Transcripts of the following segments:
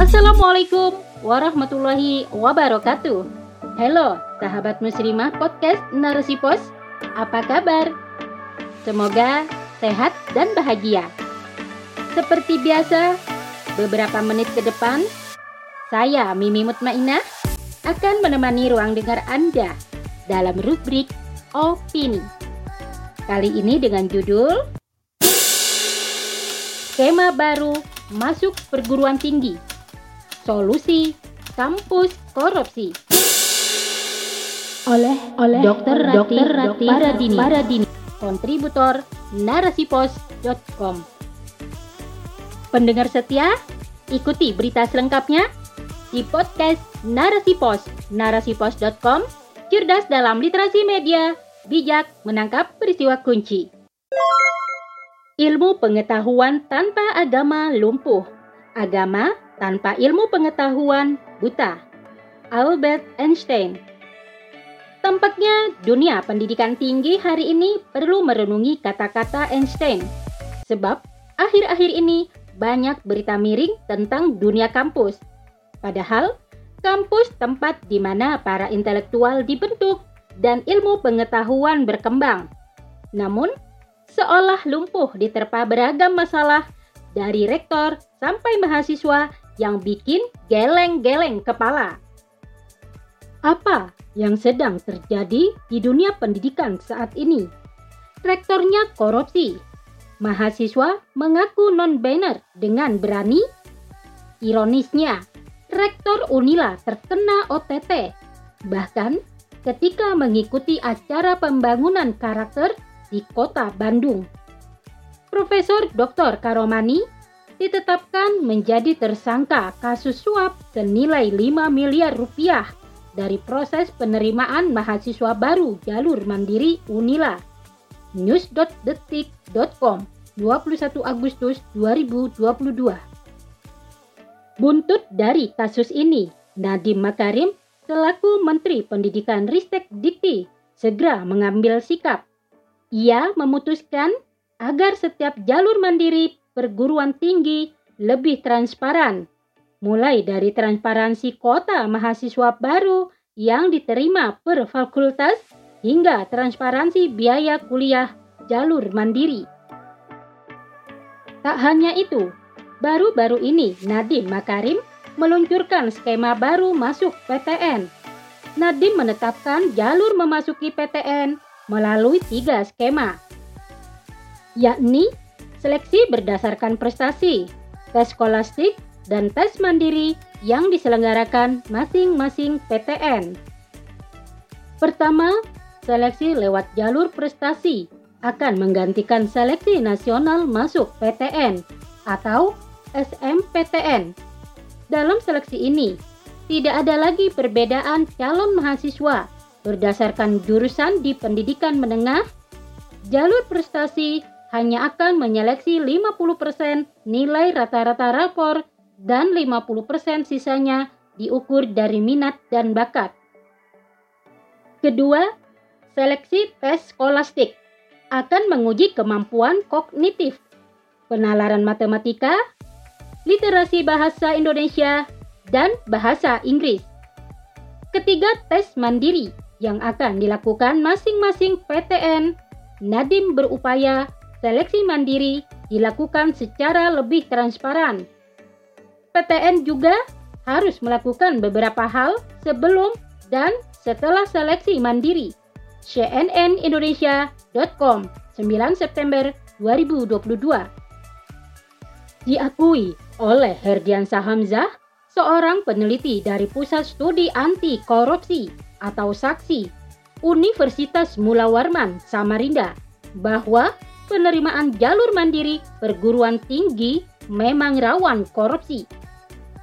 Assalamualaikum warahmatullahi wabarakatuh. Halo, sahabat muslimah podcast Narasi Pos. Apa kabar? Semoga sehat dan bahagia. Seperti biasa, beberapa menit ke depan, saya Mimi Mutmainah akan menemani ruang dengar Anda dalam rubrik Opini. Kali ini dengan judul Skema baru masuk perguruan tinggi. Solusi kampus korupsi. Oleh oleh Dr. Rati, Dr. Rati Paradini, Paradini, kontributor narasipos.com. Pendengar setia, ikuti berita selengkapnya di podcast Narasi Pos, narasipos.com, cerdas dalam literasi media, bijak menangkap peristiwa kunci. Ilmu pengetahuan tanpa agama lumpuh. Agama tanpa ilmu pengetahuan buta. Albert Einstein. Tampaknya dunia pendidikan tinggi hari ini perlu merenungi kata-kata Einstein. Sebab akhir-akhir ini banyak berita miring tentang dunia kampus. Padahal kampus tempat di mana para intelektual dibentuk dan ilmu pengetahuan berkembang. Namun, seolah lumpuh diterpa beragam masalah dari rektor sampai mahasiswa yang bikin geleng-geleng kepala. Apa yang sedang terjadi di dunia pendidikan saat ini? Rektornya korupsi. Mahasiswa mengaku non-banner dengan berani. Ironisnya, Rektor Unila terkena OTT. Bahkan ketika mengikuti acara pembangunan karakter di kota Bandung. Profesor Dr. Karomani ditetapkan menjadi tersangka kasus suap senilai 5 miliar rupiah dari proses penerimaan mahasiswa baru jalur mandiri Unila. news.detik.com 21 Agustus 2022 Buntut dari kasus ini, Nadiem Makarim selaku Menteri Pendidikan Ristek Dikti segera mengambil sikap ia memutuskan agar setiap jalur mandiri perguruan tinggi lebih transparan, mulai dari transparansi kota mahasiswa baru yang diterima per fakultas hingga transparansi biaya kuliah jalur mandiri. Tak hanya itu, baru-baru ini Nadiem Makarim meluncurkan skema baru masuk PTN. Nadiem menetapkan jalur memasuki PTN melalui tiga skema, yakni seleksi berdasarkan prestasi, tes skolastik, dan tes mandiri yang diselenggarakan masing-masing PTN. Pertama, seleksi lewat jalur prestasi akan menggantikan seleksi nasional masuk PTN atau SMPTN. Dalam seleksi ini, tidak ada lagi perbedaan calon mahasiswa Berdasarkan jurusan di pendidikan menengah, jalur prestasi hanya akan menyeleksi 50% nilai rata-rata rapor dan 50% sisanya diukur dari minat dan bakat. Kedua, seleksi tes skolastik akan menguji kemampuan kognitif, penalaran matematika, literasi bahasa Indonesia, dan bahasa Inggris. Ketiga, tes mandiri yang akan dilakukan masing-masing PTN, Nadim berupaya seleksi mandiri dilakukan secara lebih transparan. PTN juga harus melakukan beberapa hal sebelum dan setelah seleksi mandiri. cnnindonesia.com 9 September 2022 Diakui oleh Herdiansa Hamzah, seorang peneliti dari Pusat Studi Anti Korupsi atau saksi Universitas Mula Warman Samarinda bahwa penerimaan jalur mandiri perguruan tinggi memang rawan korupsi.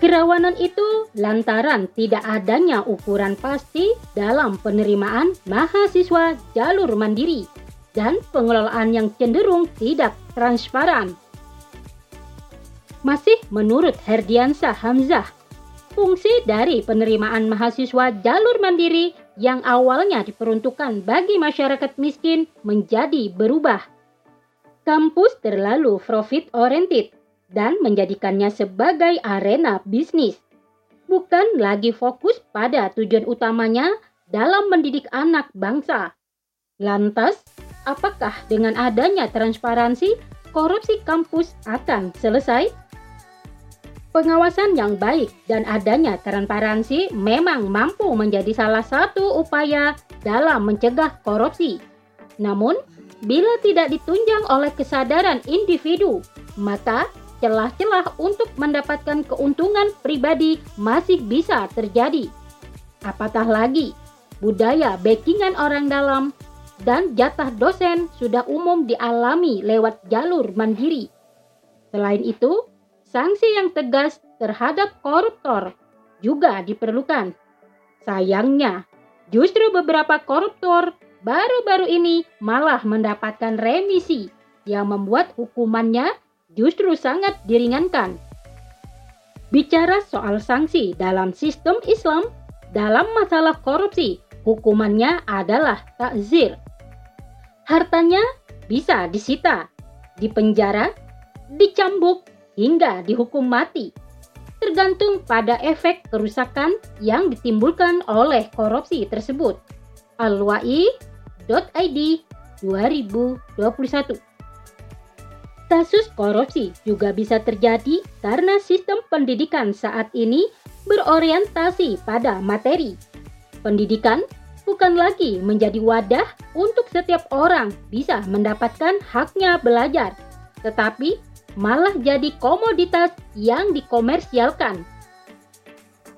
Kerawanan itu lantaran tidak adanya ukuran pasti dalam penerimaan mahasiswa jalur mandiri dan pengelolaan yang cenderung tidak transparan. Masih menurut Herdiansa Hamzah, fungsi dari penerimaan mahasiswa jalur mandiri yang awalnya diperuntukkan bagi masyarakat miskin menjadi berubah. Kampus terlalu profit oriented dan menjadikannya sebagai arena bisnis. Bukan lagi fokus pada tujuan utamanya dalam mendidik anak bangsa. Lantas, apakah dengan adanya transparansi, korupsi kampus akan selesai? Pengawasan yang baik dan adanya transparansi memang mampu menjadi salah satu upaya dalam mencegah korupsi. Namun, bila tidak ditunjang oleh kesadaran individu, maka celah-celah untuk mendapatkan keuntungan pribadi masih bisa terjadi. Apatah lagi, budaya backingan orang dalam dan jatah dosen sudah umum dialami lewat jalur mandiri. Selain itu, sanksi yang tegas terhadap koruptor juga diperlukan. Sayangnya, justru beberapa koruptor baru-baru ini malah mendapatkan remisi yang membuat hukumannya justru sangat diringankan. Bicara soal sanksi dalam sistem Islam, dalam masalah korupsi, hukumannya adalah takzir. Hartanya bisa disita, dipenjara, dicambuk, hingga dihukum mati. Tergantung pada efek kerusakan yang ditimbulkan oleh korupsi tersebut. Al-Wa'i.id 2021 Kasus korupsi juga bisa terjadi karena sistem pendidikan saat ini berorientasi pada materi. Pendidikan bukan lagi menjadi wadah untuk setiap orang bisa mendapatkan haknya belajar, tetapi malah jadi komoditas yang dikomersialkan.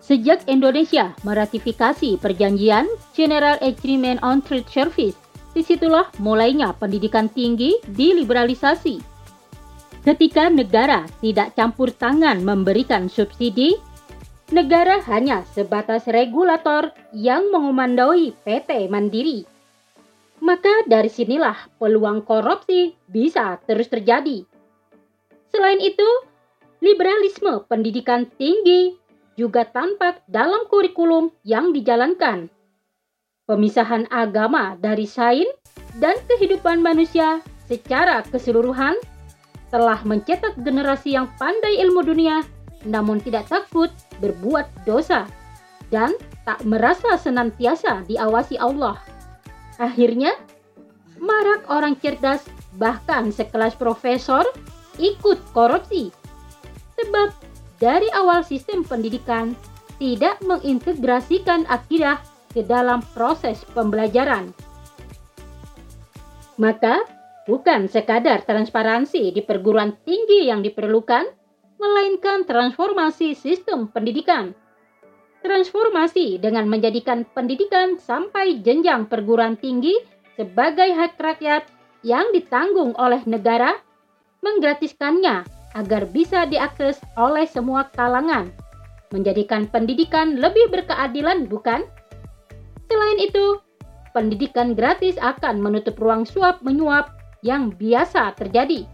Sejak Indonesia meratifikasi perjanjian General Agreement on Trade Service, di situlah mulainya pendidikan tinggi diliberalisasi Ketika negara tidak campur tangan memberikan subsidi, negara hanya sebatas regulator yang mengomandoi PT Mandiri. Maka dari sinilah peluang korupsi bisa terus terjadi. Selain itu, liberalisme pendidikan tinggi juga tampak dalam kurikulum yang dijalankan. Pemisahan agama dari sains dan kehidupan manusia secara keseluruhan telah mencetak generasi yang pandai ilmu dunia namun tidak takut berbuat dosa dan tak merasa senantiasa diawasi Allah. Akhirnya, marak orang cerdas bahkan sekelas profesor ikut korupsi. Sebab dari awal sistem pendidikan tidak mengintegrasikan akidah ke dalam proses pembelajaran. Maka Bukan sekadar transparansi di perguruan tinggi yang diperlukan, melainkan transformasi sistem pendidikan. Transformasi dengan menjadikan pendidikan sampai jenjang perguruan tinggi sebagai hak rakyat yang ditanggung oleh negara, menggratiskannya agar bisa diakses oleh semua kalangan, menjadikan pendidikan lebih berkeadilan, bukan? Selain itu, pendidikan gratis akan menutup ruang suap menyuap yang biasa terjadi.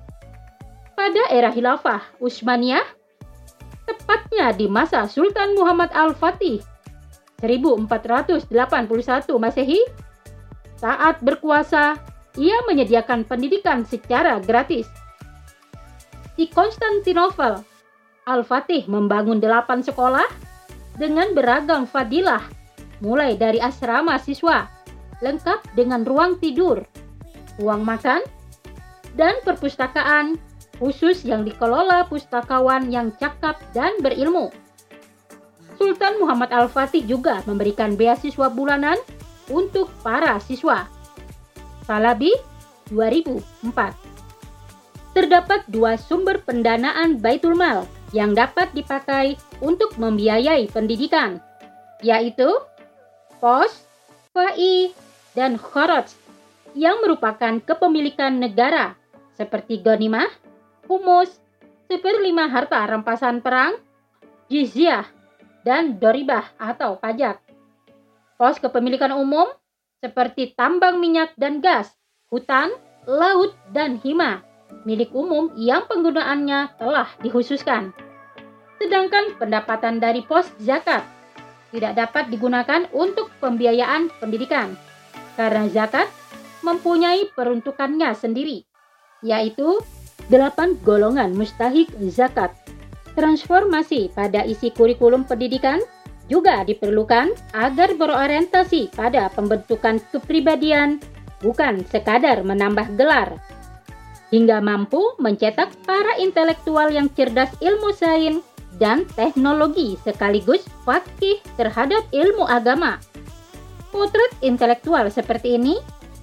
Pada era Khilafah Utsmaniyah, tepatnya di masa Sultan Muhammad Al-Fatih 1481 Masehi, saat berkuasa, ia menyediakan pendidikan secara gratis. Di Konstantinopel, Al-Fatih membangun delapan sekolah dengan beragam fadilah, mulai dari asrama siswa, lengkap dengan ruang tidur, ruang makan, dan perpustakaan khusus yang dikelola pustakawan yang cakap dan berilmu. Sultan Muhammad Al-Fatih juga memberikan beasiswa bulanan untuk para siswa. Salabi 2004 Terdapat dua sumber pendanaan Baitul Mal yang dapat dipakai untuk membiayai pendidikan, yaitu POS, FAI, dan Khoroj yang merupakan kepemilikan negara seperti ghanimah, humus, seperlima harta rampasan perang, jizyah, dan doribah atau pajak. Pos kepemilikan umum seperti tambang minyak dan gas, hutan, laut, dan hima, milik umum yang penggunaannya telah dikhususkan. Sedangkan pendapatan dari pos zakat tidak dapat digunakan untuk pembiayaan pendidikan, karena zakat mempunyai peruntukannya sendiri yaitu Delapan golongan mustahik zakat. Transformasi pada isi kurikulum pendidikan juga diperlukan agar berorientasi pada pembentukan kepribadian, bukan sekadar menambah gelar. Hingga mampu mencetak para intelektual yang cerdas ilmu sains dan teknologi sekaligus fakih terhadap ilmu agama. Potret intelektual seperti ini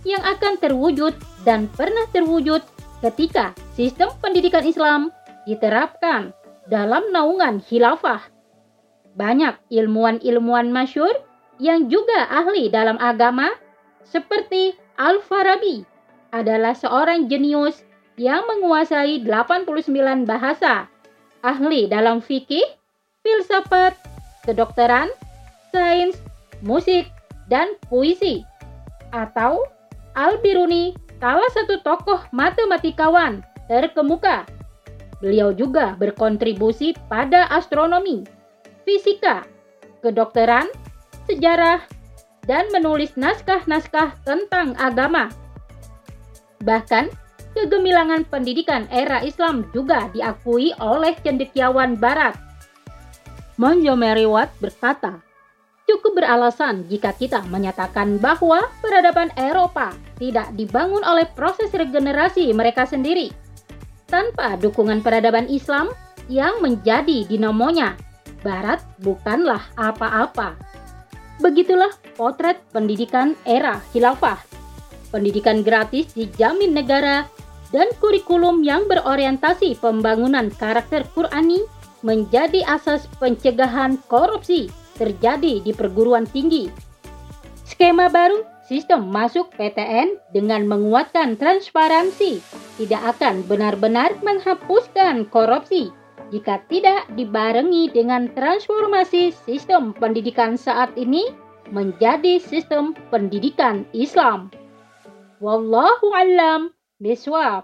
yang akan terwujud dan pernah terwujud ketika sistem pendidikan Islam diterapkan dalam naungan khilafah banyak ilmuwan-ilmuwan masyur yang juga ahli dalam agama seperti Al-Farabi adalah seorang jenius yang menguasai 89 bahasa, ahli dalam fikih, filsafat, kedokteran, sains, musik, dan puisi. Atau Al-Biruni, salah satu tokoh matematikawan terkemuka. Beliau juga berkontribusi pada astronomi fisika, kedokteran, sejarah, dan menulis naskah-naskah tentang agama. Bahkan, kegemilangan pendidikan era Islam juga diakui oleh cendekiawan barat. Montgomery Watt berkata, cukup beralasan jika kita menyatakan bahwa peradaban Eropa tidak dibangun oleh proses regenerasi mereka sendiri. Tanpa dukungan peradaban Islam yang menjadi dinamonya Barat bukanlah apa-apa. Begitulah potret pendidikan era khilafah. Pendidikan gratis dijamin negara dan kurikulum yang berorientasi pembangunan karakter Qurani menjadi asas pencegahan korupsi terjadi di perguruan tinggi. Skema baru sistem masuk PTN dengan menguatkan transparansi tidak akan benar-benar menghapuskan korupsi jika tidak dibarengi dengan transformasi sistem pendidikan saat ini menjadi sistem pendidikan Islam. Wallahu alam Mes soirs,